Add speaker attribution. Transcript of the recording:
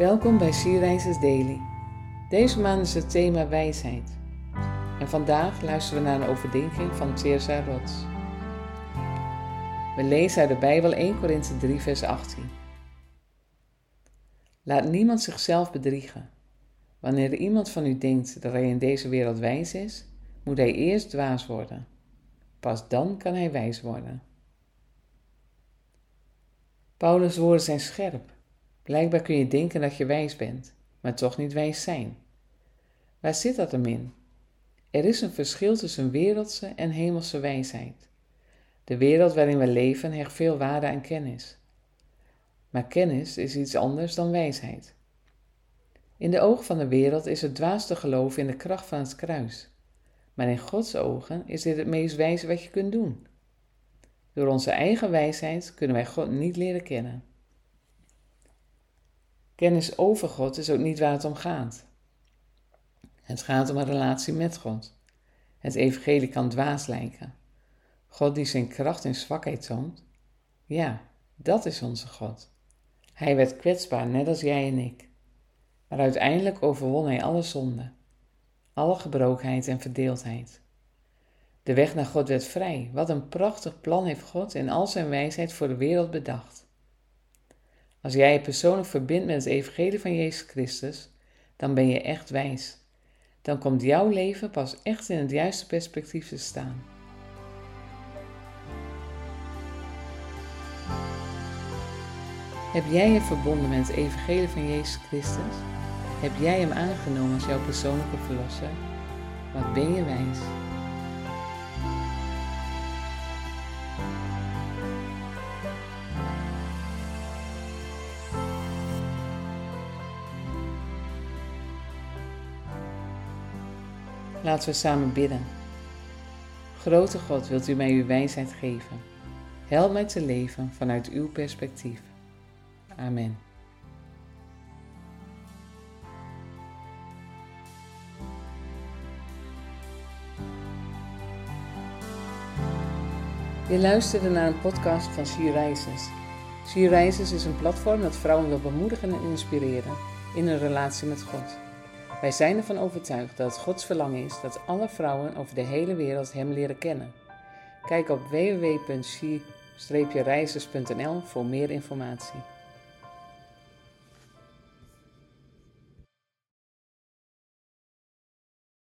Speaker 1: Welkom bij Sierreizers Daily. Deze maand is het thema wijsheid. En vandaag luisteren we naar een overdenking van Theresa Rots. We lezen uit de Bijbel 1 Korinthe 3 vers 18. Laat niemand zichzelf bedriegen. Wanneer iemand van u denkt dat hij in deze wereld wijs is, moet hij eerst dwaas worden. Pas dan kan hij wijs worden. Paulus' woorden zijn scherp. Blijkbaar kun je denken dat je wijs bent, maar toch niet wijs zijn. Waar zit dat hem in? Er is een verschil tussen wereldse en hemelse wijsheid. De wereld waarin we leven hecht veel waarde aan kennis. Maar kennis is iets anders dan wijsheid. In de ogen van de wereld is het dwaas te geloven in de kracht van het kruis. Maar in Gods ogen is dit het meest wijze wat je kunt doen. Door onze eigen wijsheid kunnen wij God niet leren kennen. Kennis over God is ook niet waar het om gaat. Het gaat om een relatie met God. Het evangelie kan dwaas lijken. God die zijn kracht in zwakheid toont. Ja, dat is onze God. Hij werd kwetsbaar, net als jij en ik. Maar uiteindelijk overwon hij alle zonde, alle gebrokenheid en verdeeldheid. De weg naar God werd vrij. Wat een prachtig plan heeft God in al zijn wijsheid voor de wereld bedacht. Als jij je persoonlijk verbindt met het evangelie van Jezus Christus, dan ben je echt wijs. Dan komt jouw leven pas echt in het juiste perspectief te staan. Heb jij je verbonden met het evangelie van Jezus Christus? Heb jij hem aangenomen als jouw persoonlijke verlosser? Wat ben je wijs? Laten we samen bidden. Grote God, wilt u mij uw wijsheid geven? Help mij te leven vanuit uw perspectief. Amen. Je luisterde naar een podcast van She Rises. Is een platform dat vrouwen wil bemoedigen en inspireren in een relatie met God. Wij zijn ervan overtuigd dat het Gods verlangen is dat alle vrouwen over de hele wereld Hem leren kennen. Kijk op www.she-reizers.nl voor meer informatie.